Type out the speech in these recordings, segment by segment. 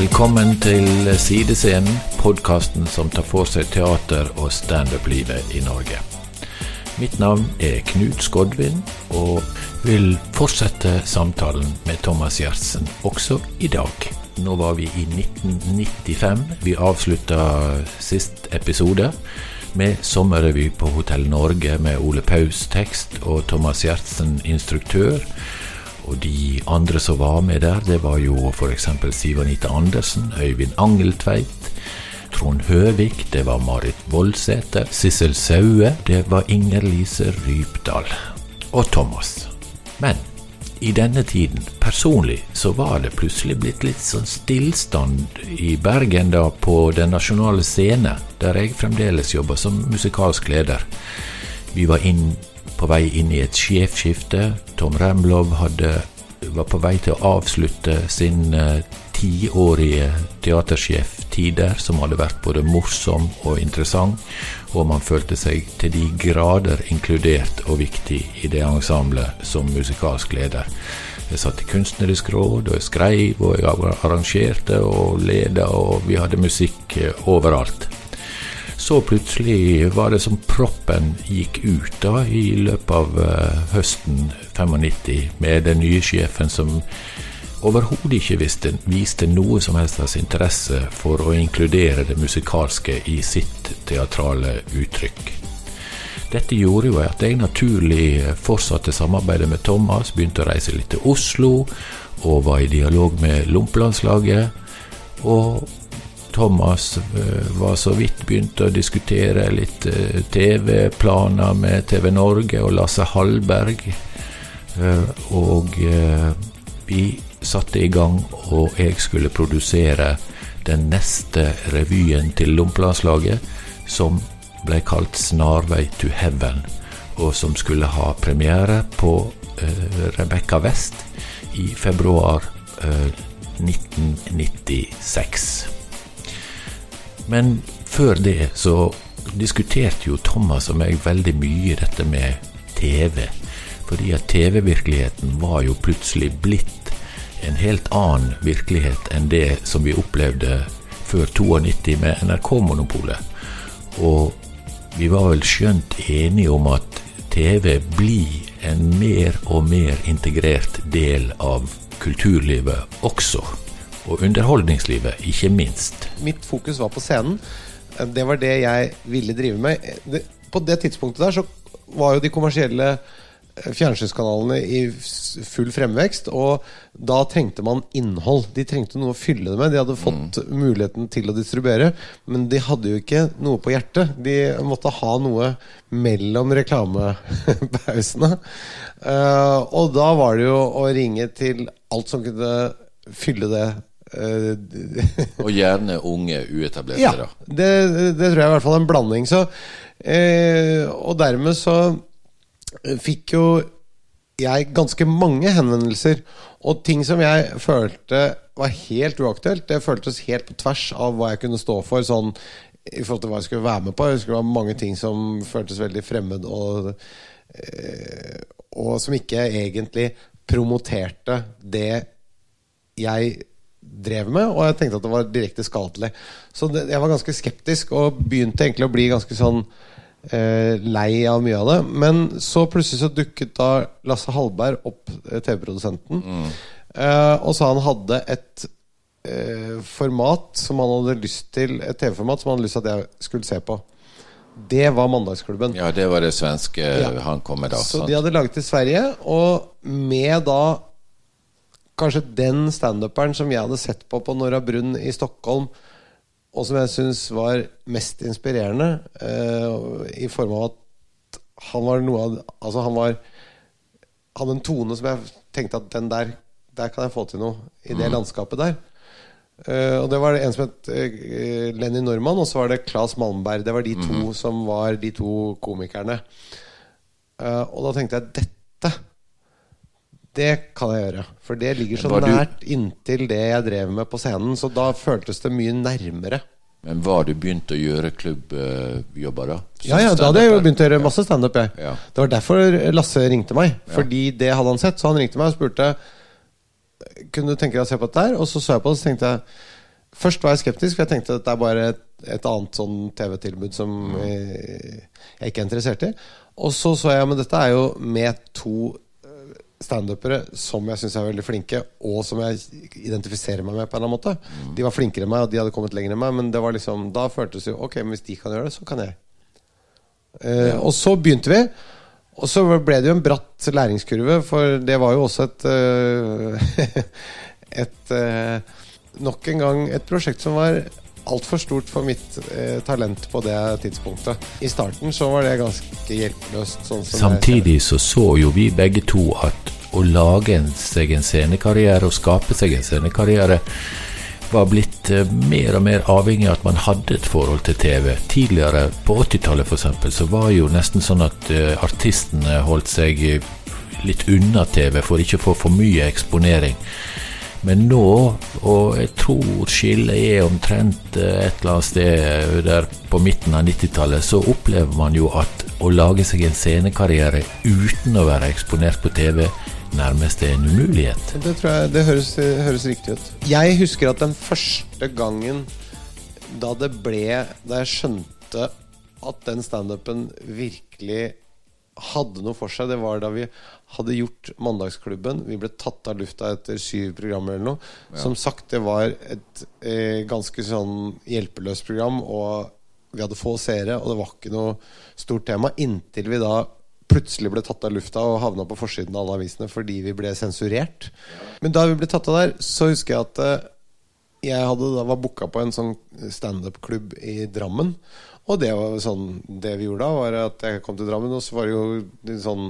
Velkommen til Sidescenen, podkasten som tar for seg teater- og standup-livet i Norge. Mitt navn er Knut Skodvin, og vil fortsette samtalen med Thomas Gjertsen også i dag. Nå var vi i 1995. Vi avslutta sist episode med sommerrevy på Hotell Norge med Ole Paus tekst og Thomas Gjertsen instruktør. Og de andre som var med der, det var jo f.eks. Siv Anita Andersen, Øyvind Angeltveit, Trond Høvik, det var Marit Voldsæter, Sissel Saue, det var Inger Lise Rypdal. Og Thomas. Men i denne tiden, personlig, så var det plutselig blitt litt sånn stillstand i Bergen da på Den nasjonale scene, der jeg fremdeles jobber som musikalsk leder. Vi var inn på vei inn i et sjefskifte. Tom Remlov hadde, var på vei til å avslutte sin uh, tiårige teatersjeftid der, som hadde vært både morsom og interessant, og man følte seg til de grader inkludert og viktig i det ensemblet som musikalsk leder. Jeg satt i kunstnerisk råd, og jeg skrev, og jeg arrangerte og leda, og vi hadde musikk eh, overalt. Så plutselig var det som proppen gikk ut da i løpet av uh, høsten 95 med den nye sjefen som overhodet ikke visste, viste noe som helst av interesse for å inkludere det musikalske i sitt teatrale uttrykk. Dette gjorde jo at jeg naturlig fortsatte samarbeidet med Thomas, begynte å reise litt til Oslo og var i dialog med Lompelandslaget. Og Thomas eh, var så vidt begynt å diskutere litt eh, TV-planer med TV Norge og Lasse Hallberg. Eh, og vi satte i gang, og jeg skulle produsere den neste revyen til Lompelandslaget, som ble kalt 'Snarvei to Heaven', og som skulle ha premiere på Rebekka West i februar 1996. Men før det så diskuterte jo Thomas og meg veldig mye dette med TV. Fordi at TV-virkeligheten var jo plutselig blitt en helt annen virkelighet enn det som vi opplevde før 92 med NRK-monopolet. Og vi var vel skjønt enige om at TV blir en mer og mer integrert del av kulturlivet også og underholdningslivet, ikke minst. Mitt fokus var på scenen. Det var det jeg ville drive med. På det tidspunktet der så var jo de kommersielle eh, fjernsynskanalene i full fremvekst, og da trengte man innhold. De trengte noe å fylle det med. De hadde fått mm. muligheten til å distribuere, men de hadde jo ikke noe på hjertet. De måtte ha noe mellom reklamepausene. Uh, og da var det jo å ringe til alt som kunne fylle det Eh, og gjerne unge uetablerte, ja, Det, det, tror jeg er i hvert fall en blanding. Så, eh, og dermed så fikk jo jeg ganske mange henvendelser. Og ting som jeg følte var helt uaktuelt, det føltes helt på tvers av hva jeg kunne stå for. Sånn i forhold til hva jeg skulle være med på. Jeg husker det var mange ting som føltes veldig fremmed, og, eh, og som ikke egentlig promoterte det jeg drev med, og jeg tenkte at det var direkte skadelig. Så det, jeg var ganske skeptisk og begynte egentlig å bli ganske sånn eh, lei av mye av det. Men så plutselig så dukket da Lasse Hallberg opp, eh, TV-produsenten, mm. eh, og sa han hadde et eh, format som han hadde lyst til Et TV-format som han hadde lyst til at jeg skulle se på. Det var Mandagsklubben. Ja, det var det svenske ja. han kom med da. Så sant? de hadde laget i Sverige, og med da kanskje den standuperen som jeg hadde sett på på Nora Brunn i Stockholm, og som jeg syns var mest inspirerende, uh, i form av at han var noe av Altså, han var hadde en tone som jeg tenkte at den der Der kan jeg få til noe i det mm. landskapet der. Uh, og det var det en som het uh, Lenny Norman, og så var det Claes Malmberg. Det var de to mm. som var de to komikerne. Uh, og da tenkte jeg dette det kan jeg gjøre. For det ligger så nært inntil det jeg drev med på scenen. Så da føltes det mye nærmere. Men var du begynt å gjøre klubbjobber da? Ja, ja, da hadde jeg jo begynt å gjøre masse standup. Ja. Det var derfor Lasse ringte meg. Fordi det hadde han sett. Så han ringte meg og spurte Kunne du tenke deg å se på dette her. Og så så jeg på det og så tenkte jeg Først var jeg skeptisk, for jeg tenkte at det er bare et, et annet sånn TV-tilbud som eh, jeg ikke er interessert i. Og så så jeg men dette er jo med to standupere som jeg syns er veldig flinke, og som jeg identifiserer meg med på en eller annen måte. De var flinkere enn meg, og de hadde kommet lenger enn meg, men det var liksom, da føltes det jo Ok, men hvis de kan gjøre det, så kan jeg. Eh, og så begynte vi. Og så ble det jo en bratt læringskurve, for det var jo også et uh, Et uh, Nok en gang et prosjekt som var altfor stort for mitt eh, talent på det tidspunktet. I starten så var det ganske hjelpeløst. Sånn Samtidig så så jo vi begge to at å lage seg en scenekarriere og skape seg en scenekarriere var blitt eh, mer og mer avhengig av at man hadde et forhold til TV. Tidligere, på 80-tallet f.eks., så var jo nesten sånn at eh, artistene holdt seg eh, litt unna TV for ikke å få for mye eksponering. Men nå, og jeg tror skillet er omtrent eh, et eller annet sted der på midten av 90-tallet, så opplever man jo at å lage seg en scenekarriere uten å være eksponert på TV nærmest er en umulighet. Det tror jeg, det høres, høres riktig ut. Jeg husker at den første gangen da det ble Da jeg skjønte at den standupen virkelig hadde noe for seg, det var da vi hadde gjort Mandagsklubben. Vi ble tatt av lufta etter syv programmer eller noe. Som sagt, det var et eh, ganske sånn hjelpeløst program, og vi hadde få seere, og det var ikke noe stort tema. Inntil vi da plutselig ble tatt av lufta og havna på forsiden av alle avisene fordi vi ble sensurert. Men da vi ble tatt av der, så husker jeg at eh, jeg hadde da var booka på en sånn standup-klubb i Drammen. Og det var sånn Det vi gjorde da, var at jeg kom til Drammen, og så var det jo en sånn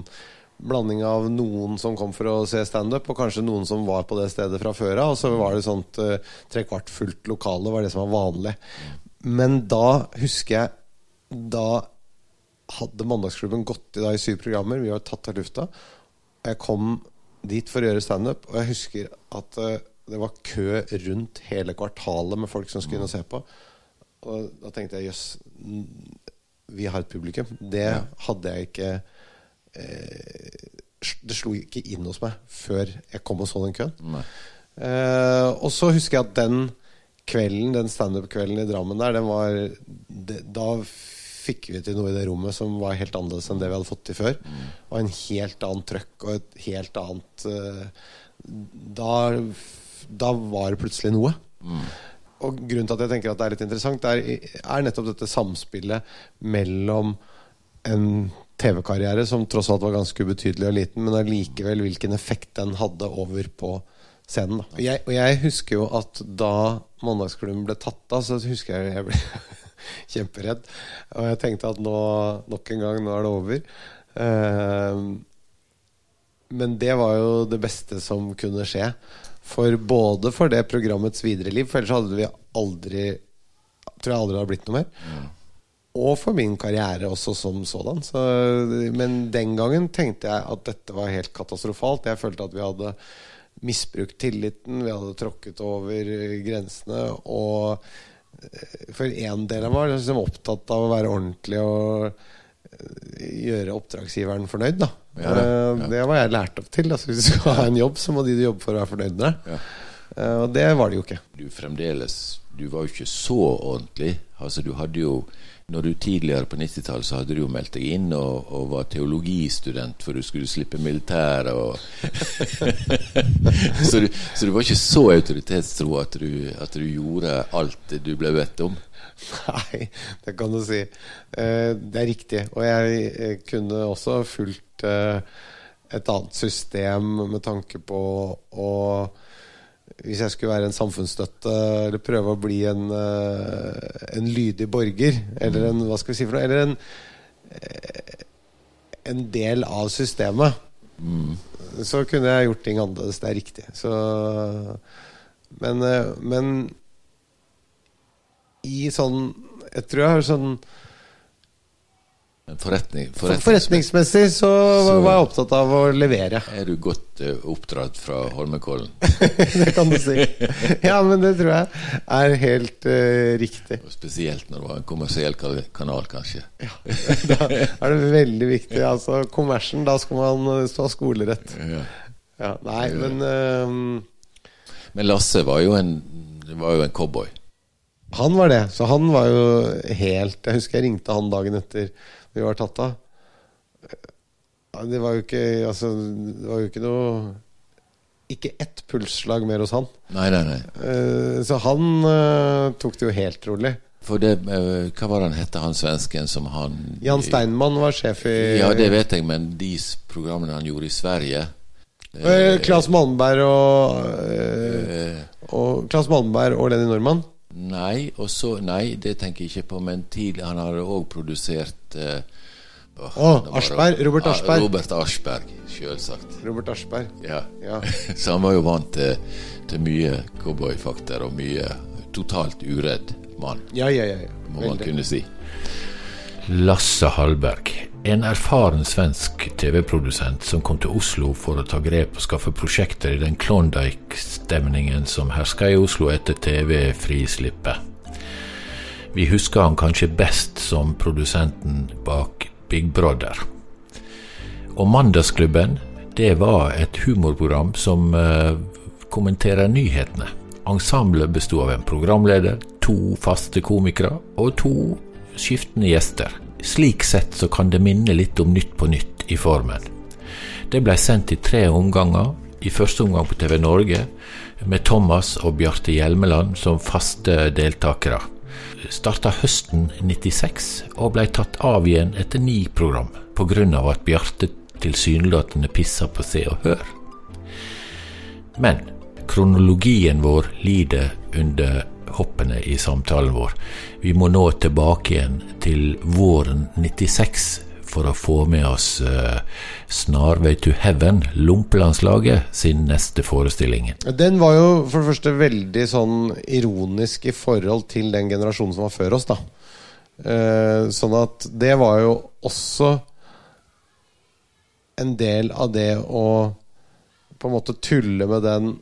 blanding av noen som kom for å se standup, og kanskje noen som var på det stedet fra før av. Og så var det sånt uh, trekvart fullt lokale, var det som var vanlig. Men da husker jeg Da hadde Mandagsklubben gått i, dag i syv programmer. Vi var tatt av lufta. Jeg kom dit for å gjøre standup, og jeg husker at uh, det var kø rundt hele kvartalet med folk som skulle inn og se på. Og da tenkte jeg jøss, vi har et publikum. Det hadde jeg ikke eh, Det slo ikke inn hos meg før jeg kom og så den køen. Eh, og så husker jeg at den kvelden, den standup-kvelden i Drammen der, den var det, Da fikk vi til noe i det rommet som var helt annerledes enn det vi hadde fått til før. Og en helt annen trøkk og et helt annet eh, da, da var det plutselig noe. Og grunnen til at jeg tenker at det er litt interessant, er, er nettopp dette samspillet mellom en TV-karriere som tross alt var ganske ubetydelig og liten, men allikevel hvilken effekt den hadde over på scenen. Og, jeg, og jeg husker jo at da Mandagsklubben ble tatt av, så husker jeg jeg ble kjemperedd. Og jeg tenkte at nå, nok en gang, nå er det over. Uh, men det var jo det beste som kunne skje. For både for det programmets videre liv, for ellers hadde vi aldri Tror jeg aldri det hadde blitt noe mer. Og for min karriere også som sådan. Så, men den gangen tenkte jeg at dette var helt katastrofalt. Jeg følte at vi hadde misbrukt tilliten, vi hadde tråkket over grensene. Og eh, for en del av meg var liksom opptatt av å være ordentlig og gjøre oppdragsgiveren fornøyd. Da. Ja, det- Eh, ja. Det var jeg lært opp til. Altså, hvis du skal ha en jobb, så må de du jobber for, være fornøyd med deg. Ja. Eh, Og det var det jo ikke. Du fremdeles Du var jo ikke så ordentlig. Altså du hadde jo Når du tidligere på 90-tallet så hadde du jo meldt deg inn og, og var teologistudent for du skulle slippe militæret og så, du, så du var ikke så autoritetstro at du, at du gjorde alt du ble bedt om. Nei, det kan du si. Eh, Det er riktig. Og jeg eh, kunne også fulgt eh, et annet system med tanke på å Hvis jeg skulle være en samfunnsstøtte eller prøve å bli en, eh, en lydig borger, eller en Hva skal vi si for noe? Eller en, eh, en del av systemet. Så kunne jeg gjort ting annerledes. Det er riktig. Så Men, eh, men i sånn Jeg tror jeg har sånn forretning, For- Forretningsmessig så var jeg opptatt av å levere. er du godt eh, oppdratt fra Holmenkollen. Det kan du si. Ja, men det tror jeg er helt uh, riktig. Og spesielt når det var en kommersiell kanal, kanskje. Ja, Da er det veldig viktig. Altså, kommersen, da skal man eh, stå skolerett. Ja. Ja, nei, men uh, Men Lasse var jo en var jo en cowboy. Han var det. Så han var jo helt Jeg husker jeg ringte han dagen etter vi var tatt av. Det var jo ikke Altså, det var jo ikke noe Ikke ett pulsslag mer hos han. Nei, nei, nei. Eh, Så han eh, tok det jo helt rolig. For det eh, Hva var det han hette, han svensken som han Jan Steinmann var sjef i Ja, det vet jeg, men de programmene han gjorde i Sverige Claes Malmberg og, og Claes Malmberg og Lenny Normann. Nei, og så Nei, det tenker jeg ikke på, men tidlig Han hadde òg produsert eh, åh, Å, Aschberg, Robert Ja, Aschberg. Robert Aschberg, selvsagt. Robert Aschberg. Ja. Ja. Så han var jo vant til, til mye cowboyfakter og mye totalt uredd mann, Ja, ja, ja. ja. må man kunne si. Lasse Hallberg, en erfaren svensk TV-produsent som kom til Oslo for å ta grep og skaffe prosjekter i den Klondyke-stemningen som herska i Oslo etter TV-frislippet. Vi husker han kanskje best som produsenten bak Big Brother. Og Mandagsklubben, det var et humorprogram som uh, kommenterer nyhetene. Ensemblet besto av en programleder, to faste komikere og to skiftende gjester. Slik sett så kan det minne litt om Nytt på Nytt i formen. Det ble sendt i tre omganger. I første omgang på TV Norge, med Thomas og Bjarte Hjelmeland som faste deltakere. Starta høsten 96 og ble tatt av igjen etter ni program, pga. at Bjarte tilsynelatende pissa på Se og Hør. Men kronologien vår lider under hoppene i samtalen vår. Vi må nå tilbake igjen til våren 96 for å få med oss uh, Snarvei to Heaven, Lompelandslaget, sin neste forestilling. Den var jo for det første veldig sånn ironisk i forhold til den generasjonen som var før oss, da. Uh, sånn at det var jo også en del av det å på en måte tulle med den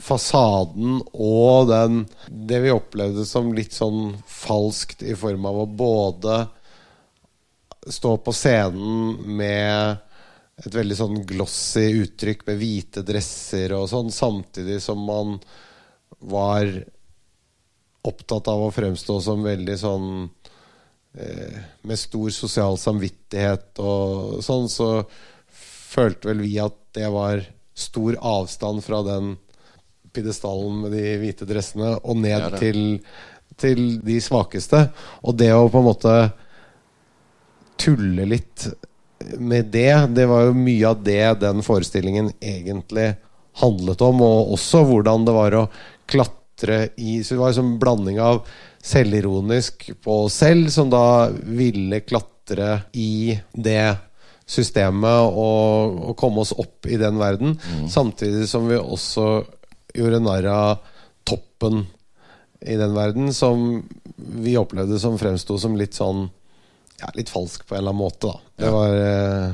fasaden og den Det vi opplevde som litt sånn falskt i form av å både stå på scenen med et veldig sånn glossy uttrykk med hvite dresser og sånn, samtidig som man var opptatt av å fremstå som veldig sånn eh, Med stor sosial samvittighet og sånn, så følte vel vi at det var stor avstand fra den pidestallen med de hvite dressene og ned Ja til, til de svakeste. Og det å på en måte tulle litt med det, det var jo mye av det den forestillingen egentlig handlet om, og også hvordan det var å klatre i Så det var en en blanding av selvironisk på selv, som da ville klatre i det systemet og, og komme oss opp i den verden, samtidig som vi også gjorde narr av toppen i den verden, som vi opplevde som fremsto som litt sånn ja, litt falsk på en eller annen måte, da. Det var eh,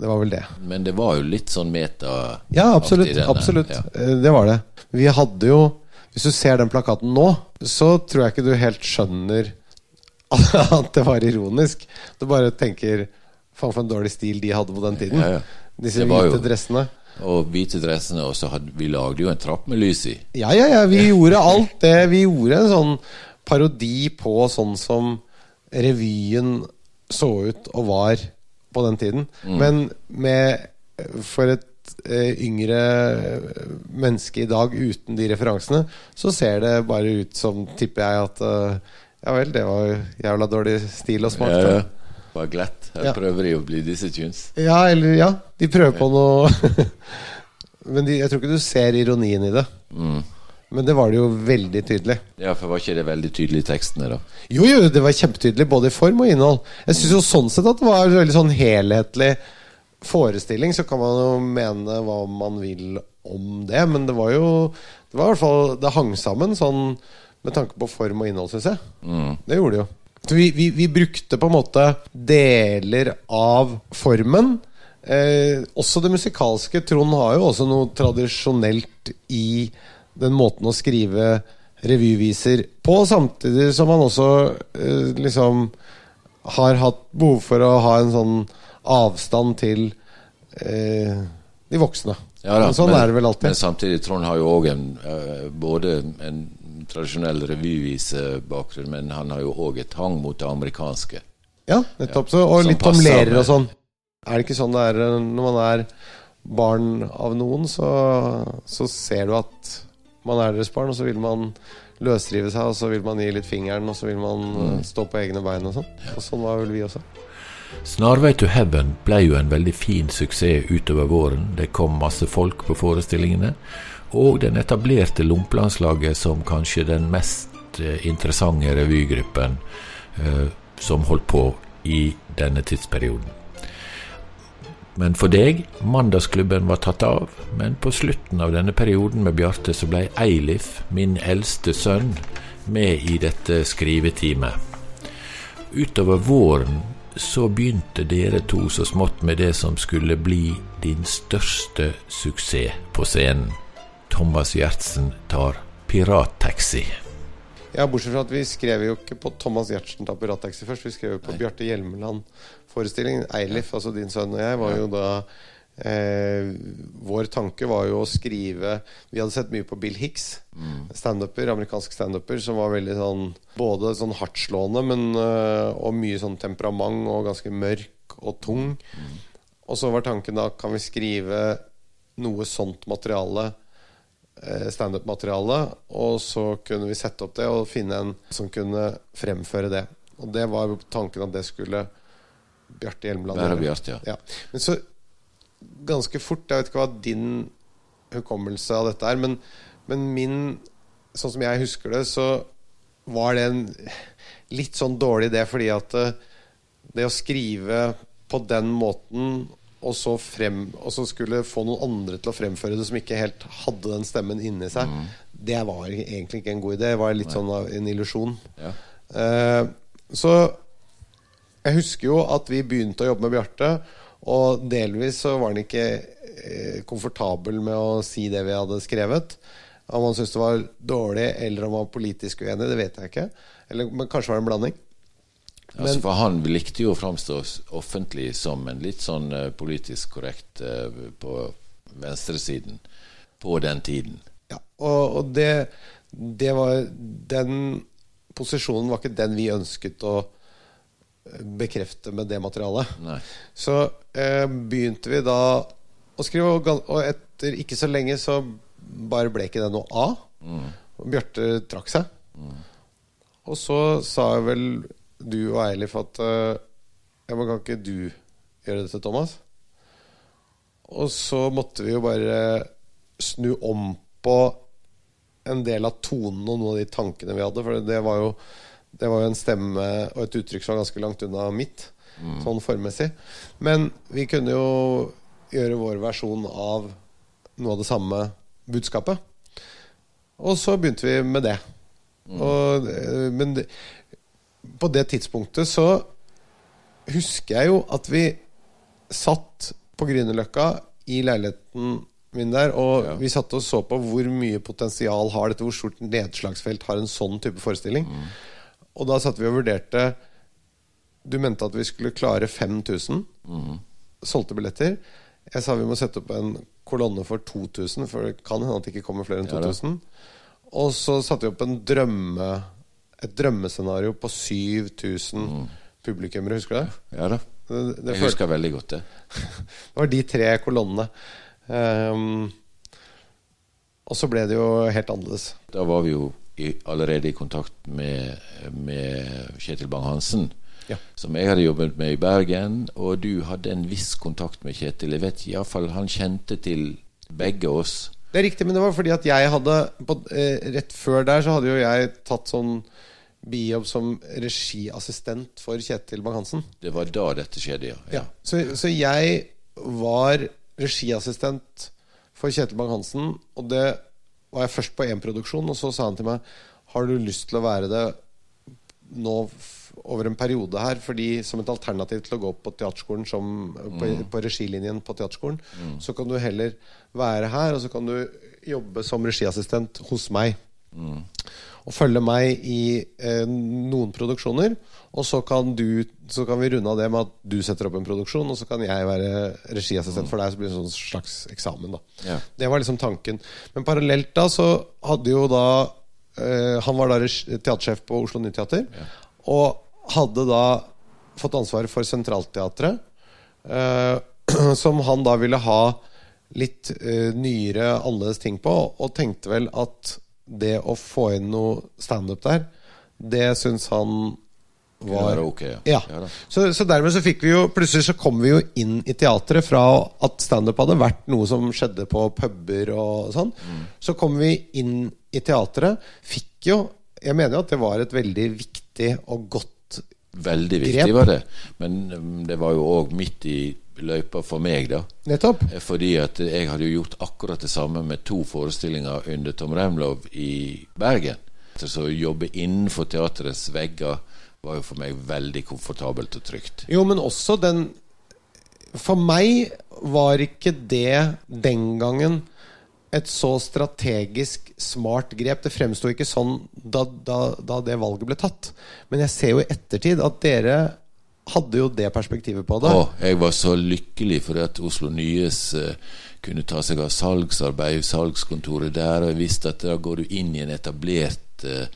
Det var vel det. Men det var jo litt sånn meta Ja, absolutt. absolutt. Ja. Eh, Det var det. Vi hadde jo Hvis du ser den plakaten nå, så tror jeg ikke du helt skjønner at det var ironisk. Du bare tenker Faen, for en dårlig stil de hadde på den tiden. Ja, ja. Disse hvite dressene. Og hvite dressene, og så hadde vi lagde jo en trapp med lys i. Ja, ja, ja. Vi gjorde alt det. Vi gjorde en sånn parodi på sånn som revyen så ut og var på den tiden. Men med For et eh, yngre menneske i dag uten de referansene, så ser det bare ut som, tipper jeg, at eh, Ja vel, det var jævla dårlig stil og smart. Ja, ja. Bare glatt. Her Ja. prøver de å bli disse tunes. Ja, eller ja. De prøver på noe Men de, jeg tror ikke du ser ironien i det. Mm. Men det var det jo veldig tydelig. Ja, for var ikke det veldig tydelig i tekstene, da? Jo, jo, det var kjempetydelig både i form og innhold. Jeg syns jo sånn sett at det var en veldig sånn helhetlig forestilling. Så kan man jo mene hva man vil om det, men det var jo Det var i hvert fall Det hang sammen sånn med tanke på form og innhold, syns jeg. Mm. Det gjorde det jo. Så vi, vi, vi brukte på en måte deler av formen. Eh, også det musikalske. Trond har jo også noe tradisjonelt i den måten å skrive revyviser på, samtidig som han også eh, liksom har hatt behov for å ha en sånn avstand til eh, de voksne. Ja, da, sånn men, er det vel alltid. Men samtidig, Trond har jo òg en uh, både en tradisjonell revyvisebakgrunn, men han har jo òg et hang mot det amerikanske. Ja, nettopp. Så, og litt om lærere og sånn. Er det ikke sånn det er eh, når man er barn av noen, så, så ser du at man er deres barn, og så vil man løsrive seg, og så vil man gi litt fingeren, og så vil man mm. stå på egne bein og sånn. Og sånn var vel vi også. 'Snarvei to Heaven' ble jo en veldig fin suksess utover våren. Det kom masse folk på forestillingene. Og den etablerte Lompelandslaget som kanskje den mest eh, interessante revygruppen eh, som holdt på i denne tidsperioden. Men for deg, mandagsklubben var tatt av, men på slutten av denne perioden med Bjarte så ble Eilif, min eldste sønn, med i dette skriveteamet. Utover våren så begynte dere to så smått med det som skulle bli din største suksess på scenen. Thomas Gjertsen tar pirattaxi. Ja, bortsett fra at vi skrev jo ikke på Thomas Gjertsen tar pirattaxi først. Vi skrev jo på Nei. Bjarte Hjelmeland-forestillingen. Eilif, altså din sønn og jeg, var jo da Eh, vår tanke var jo å skrive Vi hadde sett mye på Bill Hicks, mm. standuper, amerikansk standuper, som var veldig sånn både sånn hardtslående, men uh, og mye sånn temperament og ganske mørk og tung. Mm. Og så var tanken da kan vi skrive noe sånt materiale, standup-materiale, og så kunne vi sette opp det og finne en som kunne fremføre det. Og det var tanken at det skulle Bjarte Hjelmeland gjøre. Ja. Men så ganske fort Jeg vet ikke hva din hukommelse av dette er, men, men min Sånn som jeg husker det, så var det en litt sånn dårlig idé, fordi at eh, det å skrive på den måten og så, frem, og så skulle få noen andre til å fremføre det som ikke helt hadde den stemmen inni seg, mm. det var egentlig ikke en god idé. Det var litt Nei. sånn en illusjon. Ja. Uh, så jeg husker jo at vi begynte å jobbe med Bjarte. Og delvis så var han ikke eh, komfortabel med å si det vi hadde skrevet. Om han syntes det var dårlig, eller om han var politisk uenig, det vet jeg ikke. Eller, men kanskje var det en blanding. Men, altså for han likte jo å framstå offentlig som en litt sånn uh, politisk korrekt uh, på venstresiden på den tiden. Ja, og, og det, det var Den posisjonen var ikke den vi ønsket å bekrefte med det materialet. Nei. Så eh, begynte vi da å skrive, og etter ikke så lenge så bare ble ikke det noe av. Mm. Og Bjarte trakk seg. Mm. Og så sa jeg vel du og Eilif at eh, Ja, men kan ikke du gjøre det til Thomas? Og så måtte vi jo bare snu om på en del av tonen og noen av de tankene vi hadde. For det var jo det var jo en stemme og et uttrykk som var ganske langt unna mitt, mm. sånn formmessig. Men vi kunne jo gjøre vår versjon av noe av det samme budskapet. Og så begynte vi med det. Mm. Og, men det, på det tidspunktet så husker jeg jo at vi satt på Grünerløkka i leiligheten min der, og ja. vi satt og så på hvor mye potensial har dette, hvor stort nedslagsfelt har en sånn type forestilling. Mm. Og da satt vi og vurderte Du mente at vi skulle klare 5000 mm. solgte billetter. Jeg sa vi må sette opp en kolonne for 2000, for det kan hende at det ikke kommer flere enn 2000. Ja, og så satte vi opp en drømme et drømmescenario på 7000 mm. publikummere. Husker du det? Ja da. Det, det jeg husker veldig godt det. det var de tre kolonnene. Um, og så ble det jo helt annerledes. Da var vi jo i, allerede i kontakt med, med Kjetil Bang-Hansen. Ja. Som jeg hadde jobbet med i Bergen. Og du hadde en viss kontakt med Kjetil. Jeg vet iallfall han kjente til begge oss. Det er riktig, men det var fordi at jeg hadde på, eh, Rett før der så hadde jo jeg tatt sånn bijobb som regiassistent for Kjetil Bang-Hansen. Det var da dette skjedde, ja. ja. Så, så, jeg var regiassistent for Kjetil Bang-Hansen, og det var jeg først på én produksjon, og så sa han til meg Har du lyst til å være det nå over en periode her? Fordi Som et alternativ til å gå på teaterskolen som, på, mm. på regilinjen på teaterskolen, mm. så kan du heller være her, og så kan du jobbe som regiassistent hos meg. Mm. Og følge meg i eh, noen produksjoner. Og så kan, du, så kan vi runde av det med at du setter opp en produksjon, og så kan jeg være regiassistent for deg. Så blir det en sånn slags eksamen. da Ja. Det var liksom tanken. Men parallelt da så hadde jo da eh, Han var da teatersjef på Oslo Nyteater. Og hadde da fått ansvaret for Sentralteatret. eh, som han da ville ha litt eh, nyere, annerledes ting på. Og tenkte vel at det å få inn noe standup der, det syns han var ja, ok, ja. ja. Så, så dermed så fikk vi jo Plutselig så kom vi jo inn i teatret fra at standup hadde vært noe som skjedde på puber og sånn. Mm. Så kom vi inn i teatret. Fikk jo Jeg mener jo at det var et veldig viktig og godt Veldig viktig Grep. var det. Men um, det var jo òg midt i løypa for meg, da. Nettopp. Eh, Fordi at jeg hadde jo gjort akkurat det samme med to forestillinger under Tom Remlov i Bergen. Så å jobbe innenfor teaterets vegger var jo for meg veldig komfortabelt og trygt. Jo, men også den For meg var ikke det den gangen et så strategisk smart grep. Det fremsto ikke sånn da, da, da det valget ble tatt. Men jeg ser jo i ettertid at dere hadde jo det perspektivet på det. Å, jeg var så lykkelig for at Oslo Nyes uh, kunne ta seg av salgsarbeid, salgskontoret der, og jeg visste at da går du inn i en etablert uh,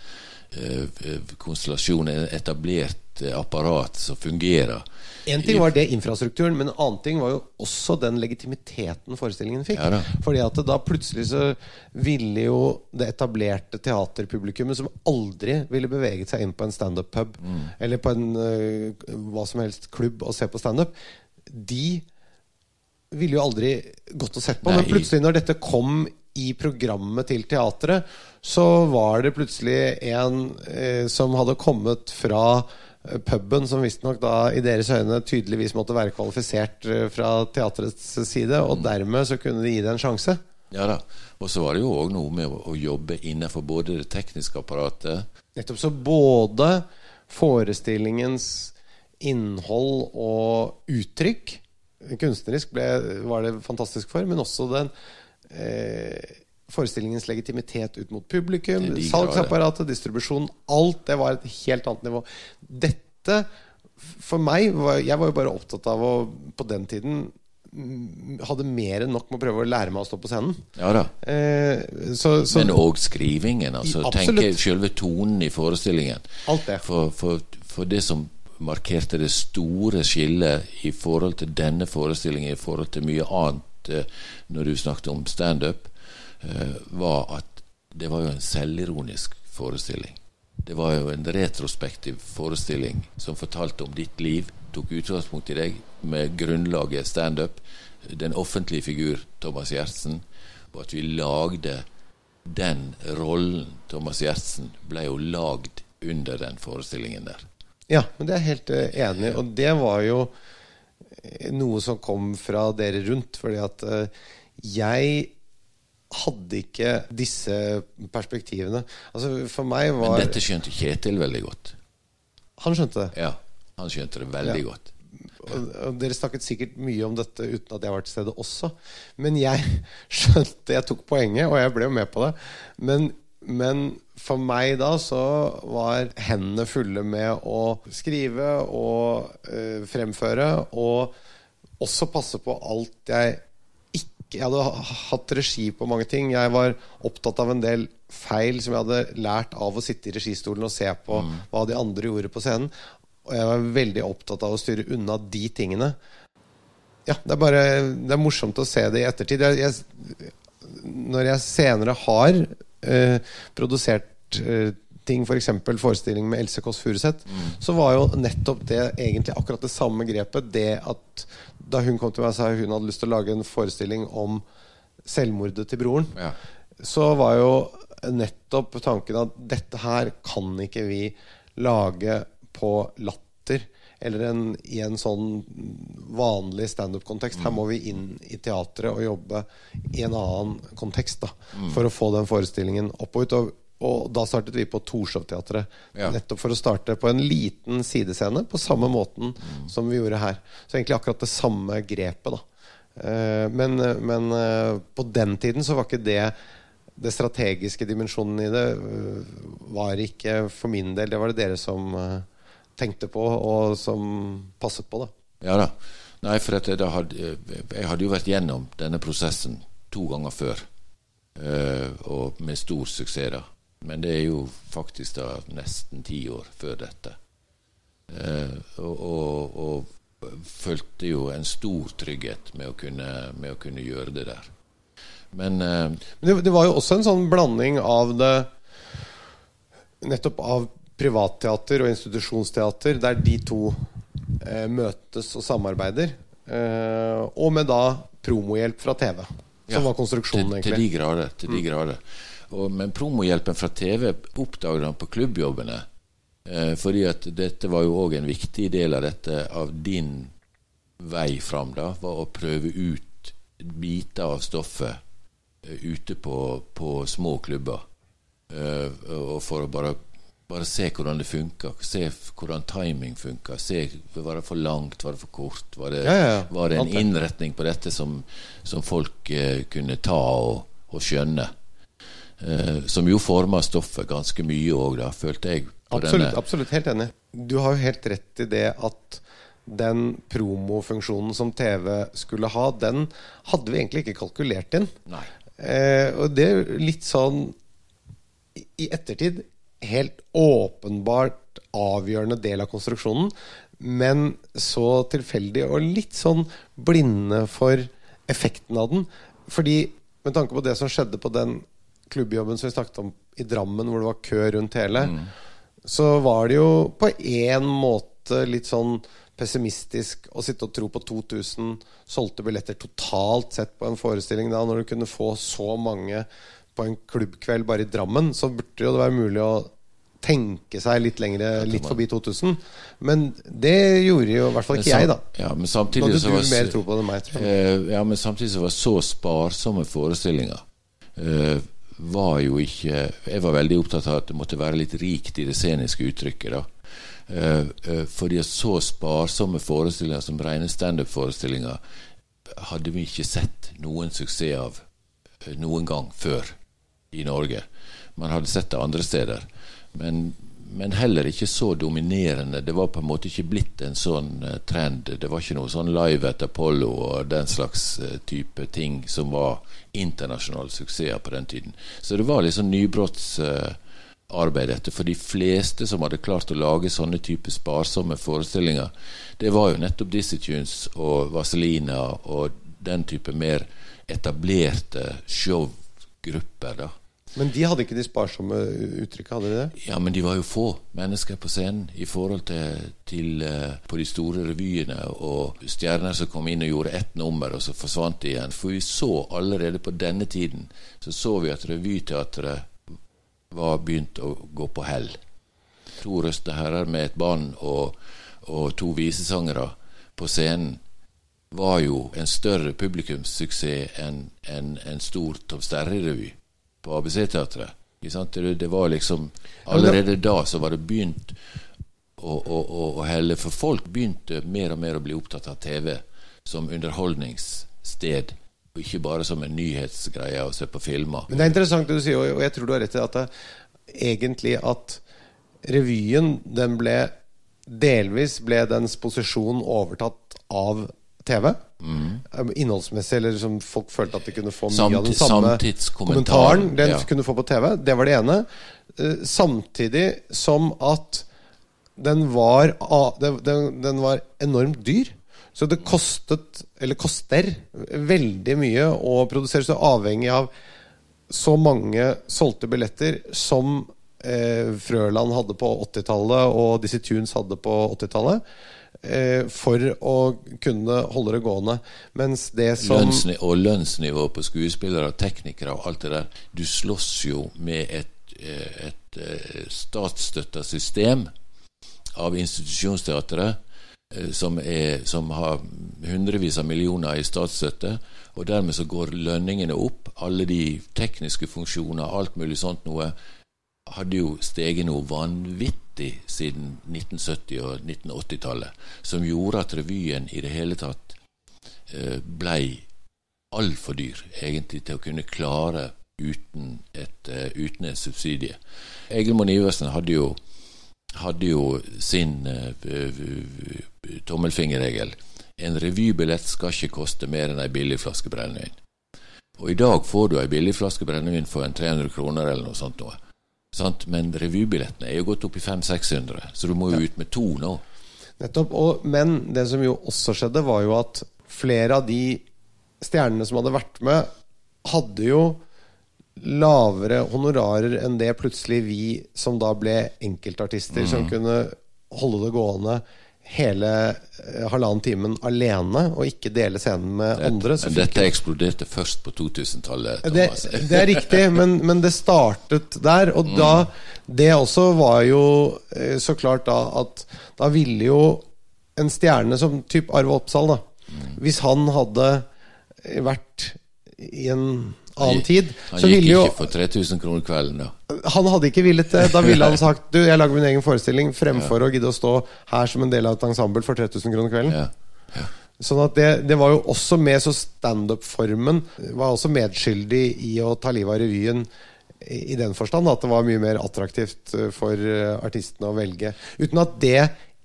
uh, konstellasjon, en etablert apparat som fungerer. En ting var det infrastrukturen, men en annen ting var jo også den legitimiteten forestillingen fikk. Ja da. Fordi at da plutselig så ville jo det etablerte teaterpublikummet, som aldri ville beveget seg inn på en standup-pub Mm. eller på en uh, hva som helst klubb og se på standup, de ville jo aldri gått og sett på. Nei. Men plutselig, når dette kom i programmet til teatret, så var det plutselig en eh, som hadde kommet fra puben, som visstnok da i deres øyne tydeligvis måtte være kvalifisert eh, fra teatrets side, og dermed så kunne de gi det en sjanse. Ja da. Og så var det jo òg noe med å jobbe innenfor både det tekniske apparatet Nettopp så både forestillingens innhold og uttrykk kunstnerisk ble, var det fantastisk for, men også den eh, forestillingens legitimitet ut mot publikum, salgsapparatet, distribusjon Alt det var et helt annet nivå. Dette, for meg var, Jeg var jo bare opptatt av å på den tiden hadde mer enn nok med å prøve å lære meg å stå på scenen. Ja da. Eh, så, så Men òg skrivingen. Altså, tenk selve tonen i forestillingen. alt det. For, for, for det som markerte det store skillet i forhold til denne forestillingen, i forhold til mye annet eh, når du snakket om standup, var at det var jo en selvironisk forestilling. Det var jo en retrospektiv forestilling som fortalte om ditt liv, tok utgangspunkt i deg med grunnlaget standup, den offentlige figur Thomas Gjertsen, og at vi lagde den rollen Thomas Gjertsen ble jo lagd under den forestillingen der. Ja, men det er jeg helt eh, enig. Og det var jo eh, noe som kom fra dere rundt. Fordi at eh, jeg hadde ikke disse perspektivene. Altså For meg var Men dette skjønte Kjetil veldig godt. Han skjønte det. Ja, han skjønte det veldig Ja. godt. Og, dere snakket sikkert mye om dette uten at jeg var til stede også. Men jeg skjønte Jeg tok poenget, og jeg ble jo med på det. Men, men for meg da så var hendene fulle med å skrive og øh, fremføre. Og også passe på alt jeg Jeg hadde hatt regi på mange ting. Jeg var opptatt av en del feil som jeg hadde lært av å sitte i registolen og se på hva de andre gjorde på scenen. Og jeg var veldig opptatt av å styre unna de tingene. Ja, det er bare Det er morsomt å se det i ettertid. Jeg, jeg, når jeg senere har eh, produsert eh, ting, f.eks. For forestilling med Else Kåss Furuseth, så var jo nettopp det egentlig akkurat det samme grepet. Det at da hun kom til meg og sa hun hadde lyst til å lage en forestilling om selvmordet til broren, Ja. så var jo nettopp tanken at dette her kan ikke vi lage på latter. Eller en, i en sånn vanlig standup-kontekst. Her må vi inn i teatret og jobbe i en annen kontekst da, for å få den forestillingen opp og ut. Og, og da startet vi på Torshov-teatret. Ja. Nettopp for å starte på en liten sidescene, på samme måten som vi gjorde her. Så egentlig akkurat det samme grepet, da. Eh, Men, men eh, på den tiden så var ikke det det strategiske dimensjonen i det var ikke for min del Det var det dere som tenkte på, og som passet på, da. Ja da. Nei, for hadde, jeg hadde jo vært gjennom denne prosessen to ganger før. og med stor suksess, da. Men det er jo faktisk da nesten ti år før dette. og, og, og følte jo en stor trygghet med å kunne, med å kunne gjøre det der. Men, uh, det, det, var jo også en sånn blanding av det Nettopp av privatteater og institusjonsteater, der de to eh, møtes og samarbeider. Uh, og med da promohjelp fra TV, som ja, var konstruksjonen, egentlig. Til de grader. Til de mm. grader. Og, men promohjelpen fra TV oppdaget han på klubbjobbene. Eh, fordi at dette var jo òg en viktig del av dette, av din vei fram, da, var å prøve ut biter av stoffet eh, ute på, på, små klubber. Eh, og for å bare, bare se hvordan det funka, se hvordan timing funka. Se, Var det for langt, var det for kort? Var det, ja, ja, ja. Var det en innretning på dette som, som folk eh, kunne ta og, og skjønne? Eh, som jo forma stoffet ganske mye òg, følte jeg absolutt, absolutt, helt enig. Du har jo helt rett i det at den promofunksjonen som TV skulle ha, den hadde vi egentlig ikke kalkulert inn. Eh, og det er litt sånn i ettertid helt åpenbart avgjørende del av konstruksjonen, men så tilfeldig og litt sånn blinde for effekten av den. Fordi med tanke på det som skjedde på den klubbjobben som vi snakket om i Drammen, hvor det var kø rundt hele, mm så var det jo på en måte litt sånn pessimistisk å sitte og tro på 2000 solgte billetter totalt sett på en forestilling da, når du kunne få så mange på en klubbkveld bare i Drammen, så burde det være mulig å tenke seg litt lengre, litt forbi 2000. Men det gjorde jo i hvert fall ikke jeg, da. Ja, men samtidig så var, mer tro på det enn meg. Uh, ja, men samtidig så var så sparsomme forestillinger. Uh, var jo ikke Jeg var veldig opptatt av at det måtte være litt rikt i det sceniske uttrykket. da. Uh, uh, fordi så sparsomme forestillinger som rene standup-forestillinger hadde vi ikke sett noen suksess av uh, noen gang før i Norge. Man hadde sett det andre steder. Men men heller ikke så dominerende. Det var på en måte ikke blitt en sånn uh, trend. Det var ikke noe sånn Live at Apollo og den slags uh, type ting som var internasjonale suksesser på den tiden. Så det var liksom nybrottsarbeid, etter. dette. For de fleste som hadde klart å lage sånne type sparsomme forestillinger, det var jo nettopp Dizzie Tunes og Vazelina og den type mer etablerte showgrupper. da men de hadde ikke de sparsomme uttrykket, hadde de det? Ja, men de var jo få mennesker på scenen i forhold til, til uh, på de store revyene og stjerner som kom inn og gjorde ett nummer, og så forsvant de igjen. For vi så allerede på denne tiden så så vi at revyteatret var begynt å gå på hell. To røste herrer med et band og, og to visesangere på scenen var jo en større publikumssuksess enn en, en stor Tom Sterre-revy på ABC-teatret. Det, det var liksom Allerede da så var det begynt å, å, å, helle. For folk begynte mer og mer å bli opptatt av TV som underholdningssted. Ikke bare som en nyhetsgreie å se på filmer. Men det er interessant det du sier, og jeg tror du har rett i at det, egentlig at revyen den ble Delvis ble dens posisjon overtatt av TV. Mm. Innholdsmessig, eller som folk følte at de kunne få mye Samt, av den samme kommentaren den ja. kunne få på TV. Det var det ene. Eh, samtidig som at den var, den, den var enormt dyr. Så det kostet, eller koster, veldig mye å produsere. Så avhengig av så mange solgte billetter som eh, Frøland hadde på 80-tallet, og Dizzie Tunes hadde på 80-tallet eh, for å kunne holde det gående. Mens det som Lønnsni Og lønnsnivå på skuespillere og teknikere og alt det der. Du slåss jo med et, eh, et, et eh, statsstøtta system av institusjonsteatret eh, som, er, som, har hundrevis av millioner i statsstøtte. Og dermed så går lønningene opp. Alle de tekniske funksjoner, alt mulig sånt noe, hadde jo steget noe vanvittig siden 1970- og 1980-tallet, som gjorde at revyen i det hele tatt eh, blei altfor dyr, egentlig, til å kunne klare uten, et, uh, uten en subsidie. Egil Monn Iversen hadde jo, hadde jo sin uh, tommelfingerregel. En revybillett skal ikke koste mer enn ei billig flaske brennevin. Og i dag får du ei billig flaske brennevin for en 300 kroner eller noe sånt. Noe. Sant? Men revybillettene er jo gått opp i 500-600, så du må jo ut med to nå. Nettopp. Og, men det som jo også skjedde, var jo at flere av de stjernene som hadde vært med, hadde jo lavere honorarer enn det plutselig vi som da ble enkeltartister, mm. som kunne holde det gående hele eh, halvannen timen alene og ikke dele scenen med andre. dette eksploderte først på 2000-tallet. Det, det, er riktig, men, men, det startet der. Og mm. da Det også var jo eh, så klart da at da ville jo en stjerne som type Arve Oppsal, da mm. Hvis han hadde vært i en annen tid. Han gikk jo, ikke for 3000 kroner kvelden, da. Han hadde ikke villet det. Da ville han sagt Du, jeg lager min egen forestilling fremfor ja. å gidde å stå her som en del av et ensemble for 3000 kroner kvelden. Ja. Ja. Sånn at det, det, var jo også med, så standup-formen var også medskyldig i å ta livet av revyen i, i den forstand at det var mye mer attraktivt eh, for eh, artistene å velge. Uten at det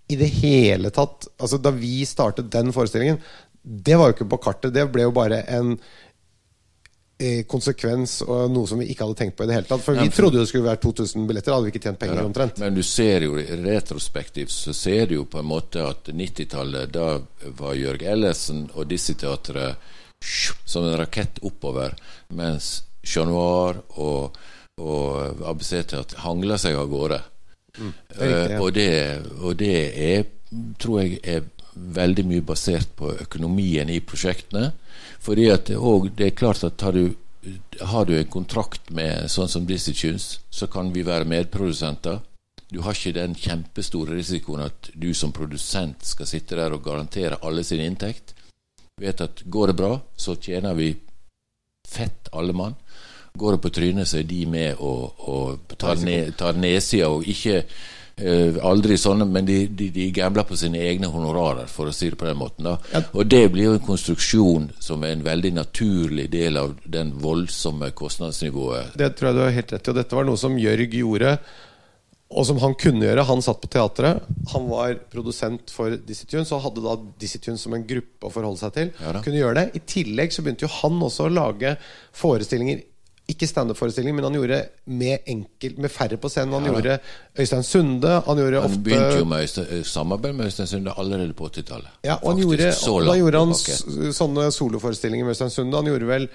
i det hele tatt Altså Da vi startet den forestillingen, det var jo ikke på kartet. Det ble jo bare en konsekvens og noe som vi ikke hadde tenkt på i det hele tatt. For vi trodde jo det skulle være 2000 billetter, hadde vi ikke tjent penger ja, omtrent. Men du ser jo retrospektivt så ser du jo på en måte at 90-tallet, da var Jørg Ellesen og disse teatre som en rakett oppover, mens Chat Noir og, og ABC-teater hangla seg av gårde. Mm, det riktig, ja. uh, og, det, og det er, tror jeg, er veldig mye basert på økonomien i prosjektene. Fordi at og det er klart at har du, har du en kontrakt med sånn som disse Tunes, så kan vi være medprodusenter. Du har ikke den kjempestore risikoen at du som produsent skal sitte der og garantere alle sin inntekt. Du Vet at går det bra, så tjener vi fett alle mann. Går det på trynet, så er de med og, og tar, ned, tar nedsida og ikke aldri sånne, men de, de, de, gambler på sine egne honorarer, for å si det på den måten. Ja. Og det blir jo en konstruksjon som er en veldig naturlig del av den voldsomme kostnadsnivået. Det tror jeg du har helt rett i, og dette var noe som Jørg gjorde, og som han kunne gjøre. Han satt på teatret, han var produsent for Dizzie Tunes og hadde da Dizzie Tunes som en gruppe å forholde seg til. Ja, kunne gjøre det. I tillegg så begynte jo han også å lage forestillinger ikke standup-forestilling, men han gjorde med, enkel, med færre på scenen. Han ja, gjorde Øystein Sunde. Han, gjorde han begynte jo med Øystein, eh, samarbeid med Øystein Sunde allerede på 80-tallet. Ja, og, han gjorde, da gjorde han sånne soloforestillinger med Øystein Sunde. Han gjorde vel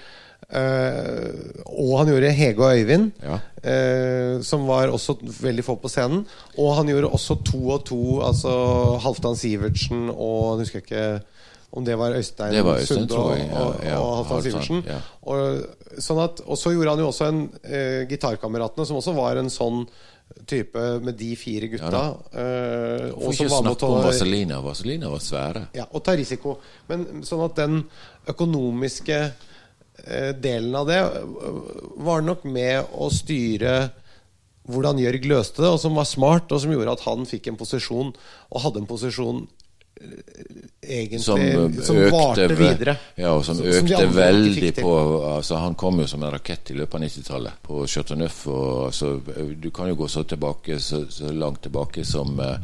Uh, Og han gjorde Hege og Øyvind, ja. uh, som var også veldig få på scenen. Og han gjorde også to og to, altså Halvdan Sivertsen og jeg husker ikke om det var Øystein, det var Øystein Sunde og, ja, ja, og, og Halvdan Sivertsen. Ja. Og, sånn at, og, så gjorde han jo også en eh, Gitarkameratene, som også var en sånn type med de fire gutta. Uh, Får ikke snakke om Vazelina. Vazelina var svære. Ja, og ta risiko. Men sånn at den økonomiske eh, delen av det uh, var nok med å styre hvordan Jørg løste det, og som var smart, og som gjorde at han fikk en posisjon, og hadde en posisjon egentlig som, som økte, varte videre. Ja, og som, som økte som veldig på altså, Han kom jo som en rakett i løpet av 90-tallet på Chateauneuf. Og, altså, du kan jo gå så, tilbake, så, så langt tilbake som uh,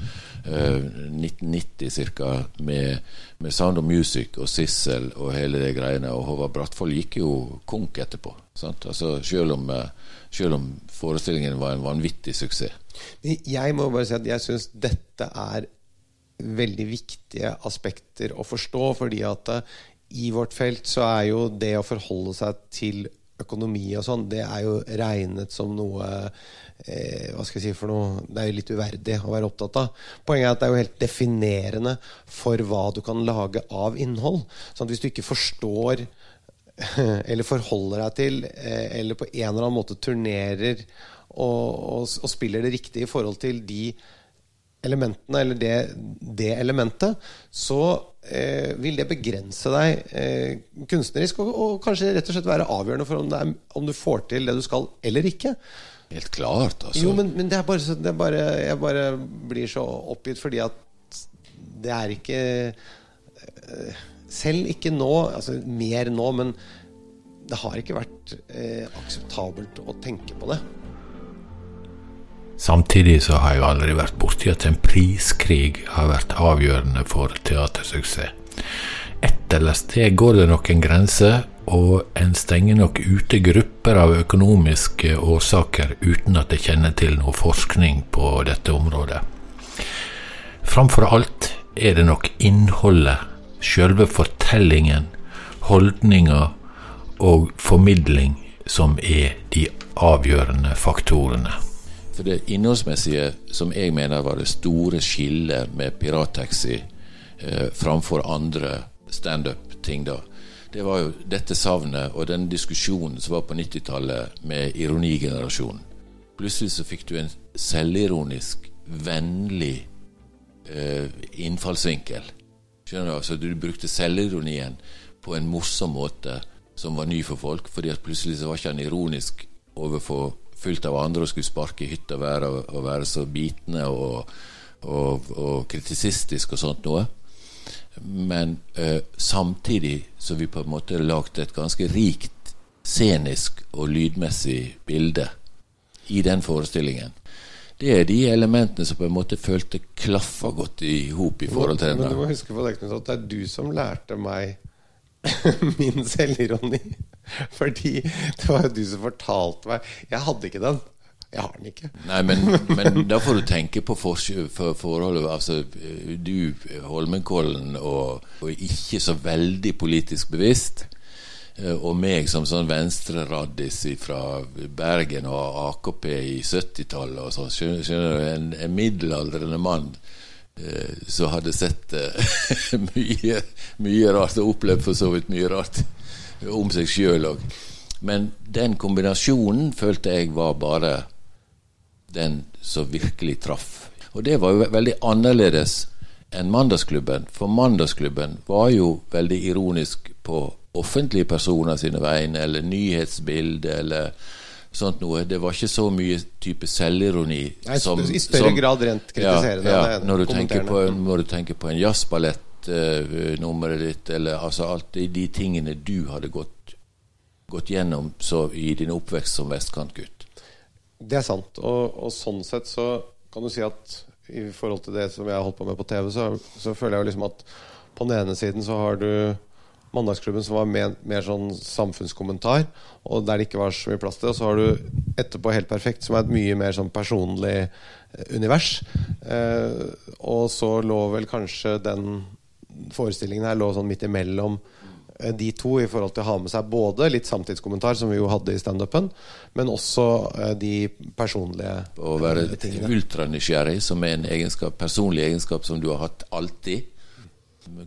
1990 ca. Med, med, Sound of Music og Sissel og hele det greiene. Og Håvard Brattvoll gikk jo konk etterpå. Altså, selv, om, uh, selv om forestillingen var en vanvittig suksess. Jeg må bare si at jeg syns dette er veldig viktige aspekter å forstå. fordi at uh, i vårt felt så er jo det å forholde seg til økonomi og sånn, det er jo regnet som noe eh, Hva skal jeg si for noe Det er jo litt uverdig å være opptatt av. Poenget er at det er jo helt definerende for hva du kan lage av innhold. Sånn at hvis du ikke forstår eller forholder deg til, eh, eller på en eller annen måte turnerer og, og, og spiller det riktig i forhold til de elementene, eller det, det elementet, så eh, vil det begrense deg eh, kunstnerisk, og, og, kanskje rett og slett være avgjørende for om, er, om, du får til det du skal, eller ikke. Helt klart, altså. Jo, men, men det, er bare, det er bare, jeg bare blir så oppgitt fordi at det er ikke eh, Selv ikke nå, altså mer nå, men det har ikke vært eh, akseptabelt å tenke på det. Samtidig så har jeg aldri vært borti at en priskrig har vært avgjørende for teatersuksess. Et eller sted går det nok en grense, og en stenger nok ute grupper av økonomiske årsaker uten at jeg kjenner til noe forskning på dette området. Framfor alt er det nok innholdet, sjølve fortellingen, holdninga og formidling som er de avgjørende faktorene. For det innholdsmessige, som jeg mener var det store skillet med Pirattaxi eh, framfor andre standup-ting, da, det var jo dette savnet og den diskusjonen som var på 90-tallet med ironigenerasjonen. Plutselig så fikk du en selvironisk, vennlig eh, innfallsvinkel. Skjønner du? Altså, du brukte selvironien på en morsom måte som var ny for folk, fordi at plutselig så var ikke han ironisk overfor fullt av andre og skulle sparke i hytta og være, og være så bitende og, og, og kritisistisk og sånt noe. Men eh, samtidig så vi på en måte lagd et ganske rikt scenisk og lydmessig bilde i den forestillingen. Det er de elementene som på en måte følte klaffa godt i hop i forhold til denne. Men du må huske på det, at det er du som lærte meg min selvironi. Fordi det var jo du som fortalte meg Jeg hadde ikke den. Jeg har den ikke. Nei, men, men da får du tenke på for, for, forholdet Altså, du, Holmenkollen, og, og, ikke så veldig politisk bevisst. Eh, og meg som sånn venstreraddis fra Bergen og AKP i 70-tallet og sånn. Skjønner, skjønner, du? En, en middelaldrende mann Så som hadde sett eh, mye, mye rart, og opplevd for så vidt mye rart om seg sjøl òg. Men den kombinasjonen følte jeg var bare den som virkelig traff. Og det var jo veldig annerledes enn Mandagsklubben, for Mandagsklubben var jo veldig ironisk på offentlige personer sine vegne, eller nyhetsbilder, eller sånt noe. Det var ikke så mye type selvironi. Nei, som, I større som, grad rent kritiserende. Ja, ja, når, du på, når du tenker på en jazzballettnummeret uh, ditt, eller altså alt de, tingene du hadde gått, gått gjennom i din oppvekst som vestkantgutt. Det er sant. Og, og, sånn sett så kan du si at i forhold til det som jeg har holdt på med på TV, så, så føler jeg jo liksom at på den ene siden så har du Mandagsklubben som var mer, mer, sånn samfunnskommentar, og der det ikke var så mye plass til. Og så har du Etterpå Helt perfekt, som er et mye mer sånn personlig eh, univers. Eh, og så lå vel kanskje den forestillingen her lå sånn midt imellom Eh, de to i forhold til å ha med seg både litt samtidskommentar, som vi jo hadde i standupen, men også eh, de personlige Å være ultranysgjerrig, som er en egenskap, personlig egenskap som du har hatt alltid.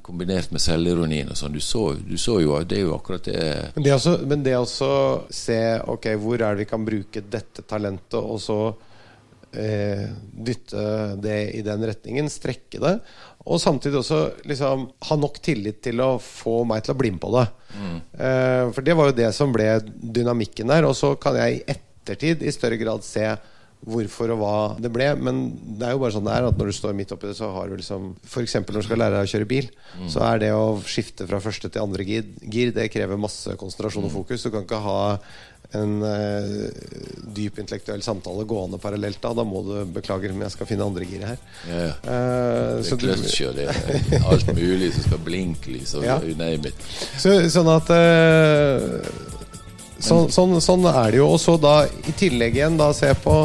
Kombinert med selvironien og sånn. Du, du, så jo Det er jo akkurat det Men det også, men det også se ok, hvor er det vi kan bruke dette talentet, og så eh, dytte det i den retningen, strekke det. Og samtidig også liksom, ha nok tillit til å få meg til å bli med på det. Mm. Eh, for det var jo det som ble dynamikken der. Og så kan jeg i ettertid i større grad se hvorfor og hva det ble. Men det er jo bare sånn det er at når du står midt oppi det, så har du liksom F.eks. når du skal lære deg å kjøre bil, mm. så er det å skifte fra første til andre gir, gir det krever masse konsentrasjon og mm. fokus. Du kan ikke ha en uh, dyp intellektuell samtale gående parallelt da. Da må du beklage, men jeg skal finne andre giret her. Ja, ja. Uh, det er kløtsjer, det er alt mulig som skal blinke, liksom. Ja. Så, sånn at uh, så, sånn, sånn, er det jo. Og så da i tillegg igjen da se på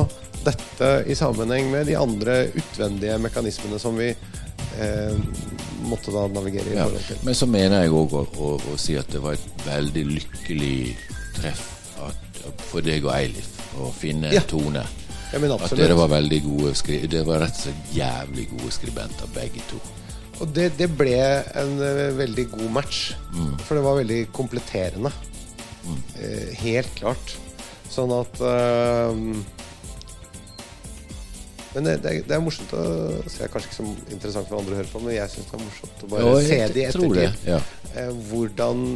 dette i sammenheng med de andre utvendige mekanismene som vi måtte da navigere i. Ja, men så mener jeg òg å, å, å si at det var et veldig lykkelig treff for deg og Eilif å finne ja. tone. Ja, at dere var veldig gode Dere var rett og slett jævlig gode skribenter, begge to. Og det, det ble en uh, veldig god match. Mm. For det var veldig kompletterende. Mm. Uh, helt klart. Sånn at uh, Men det, det, det, er morsomt å se. Kanskje ikke så interessant for andre å høre på, men jeg syns det er morsomt å bare jo, se det i ettertid. Ja. hvordan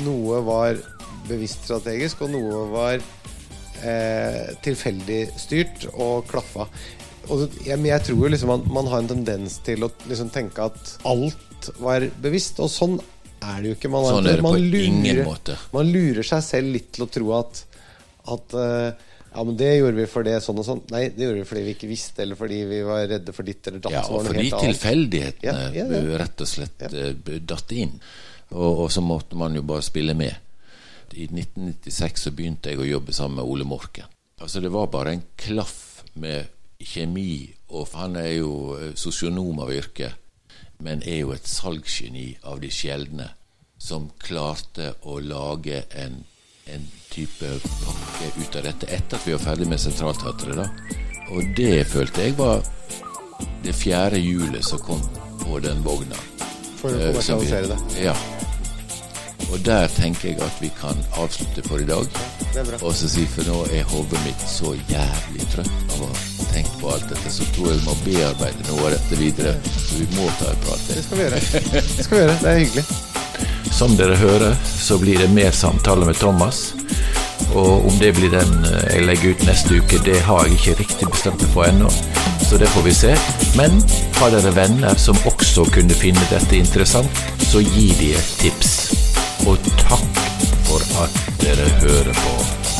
noe var bevisst strategisk, og noe var eh, tilfeldig styrt og klaffa. Og jeg, jeg tror liksom man, man, har en tendens til å liksom tenke at alt var bevisst, og sånn er det jo ikke. Man, sånn er det på lurer, ingen måte. Man lurer seg selv litt til å tro at, at eh, ja, men det gjorde vi for det sånn og sånn. Nei, det gjorde vi fordi vi ikke visste, eller fordi vi var redde for ditt eller datt. Ja, og fordi tilfeldighetene ja, ja, rett og slett ja. datt inn. Og, og, så måtte man jo bare spille med. I 1996 så begynte jeg å jobbe sammen med Ole Morken. Altså Det var bare en klaff med kjemi, og han er jo eh, sosionom av yrke, men er jo et salgsgeni av de sjeldne, som klarte å lage en, en type pakke ut av dette etter at vi var ferdig med Sentralteatret. da. Og det følte jeg var det fjerde hjulet som kom på den vogna. For å eh, kommersialisere det? Ja. Og der tenker jeg at vi kan avslutte for i dag. Og så si, for nå er hodet mitt så jævlig trøtt av å tenke på alt dette, så tror jeg vi må bearbeide noe av dette videre. Så vi må ta en prat. Det skal vi gjøre. Det skal vi gjøre. Det er hyggelig. Som dere hører, så blir det mer samtale med Thomas. Og om det blir den eh, jeg legger ut neste uke, det har jeg ikke riktig bestemt meg for ennå. Så det får vi se. Men har dere venner som også kunne finne dette interessant, så gi de et tips og takk for at dere hører på.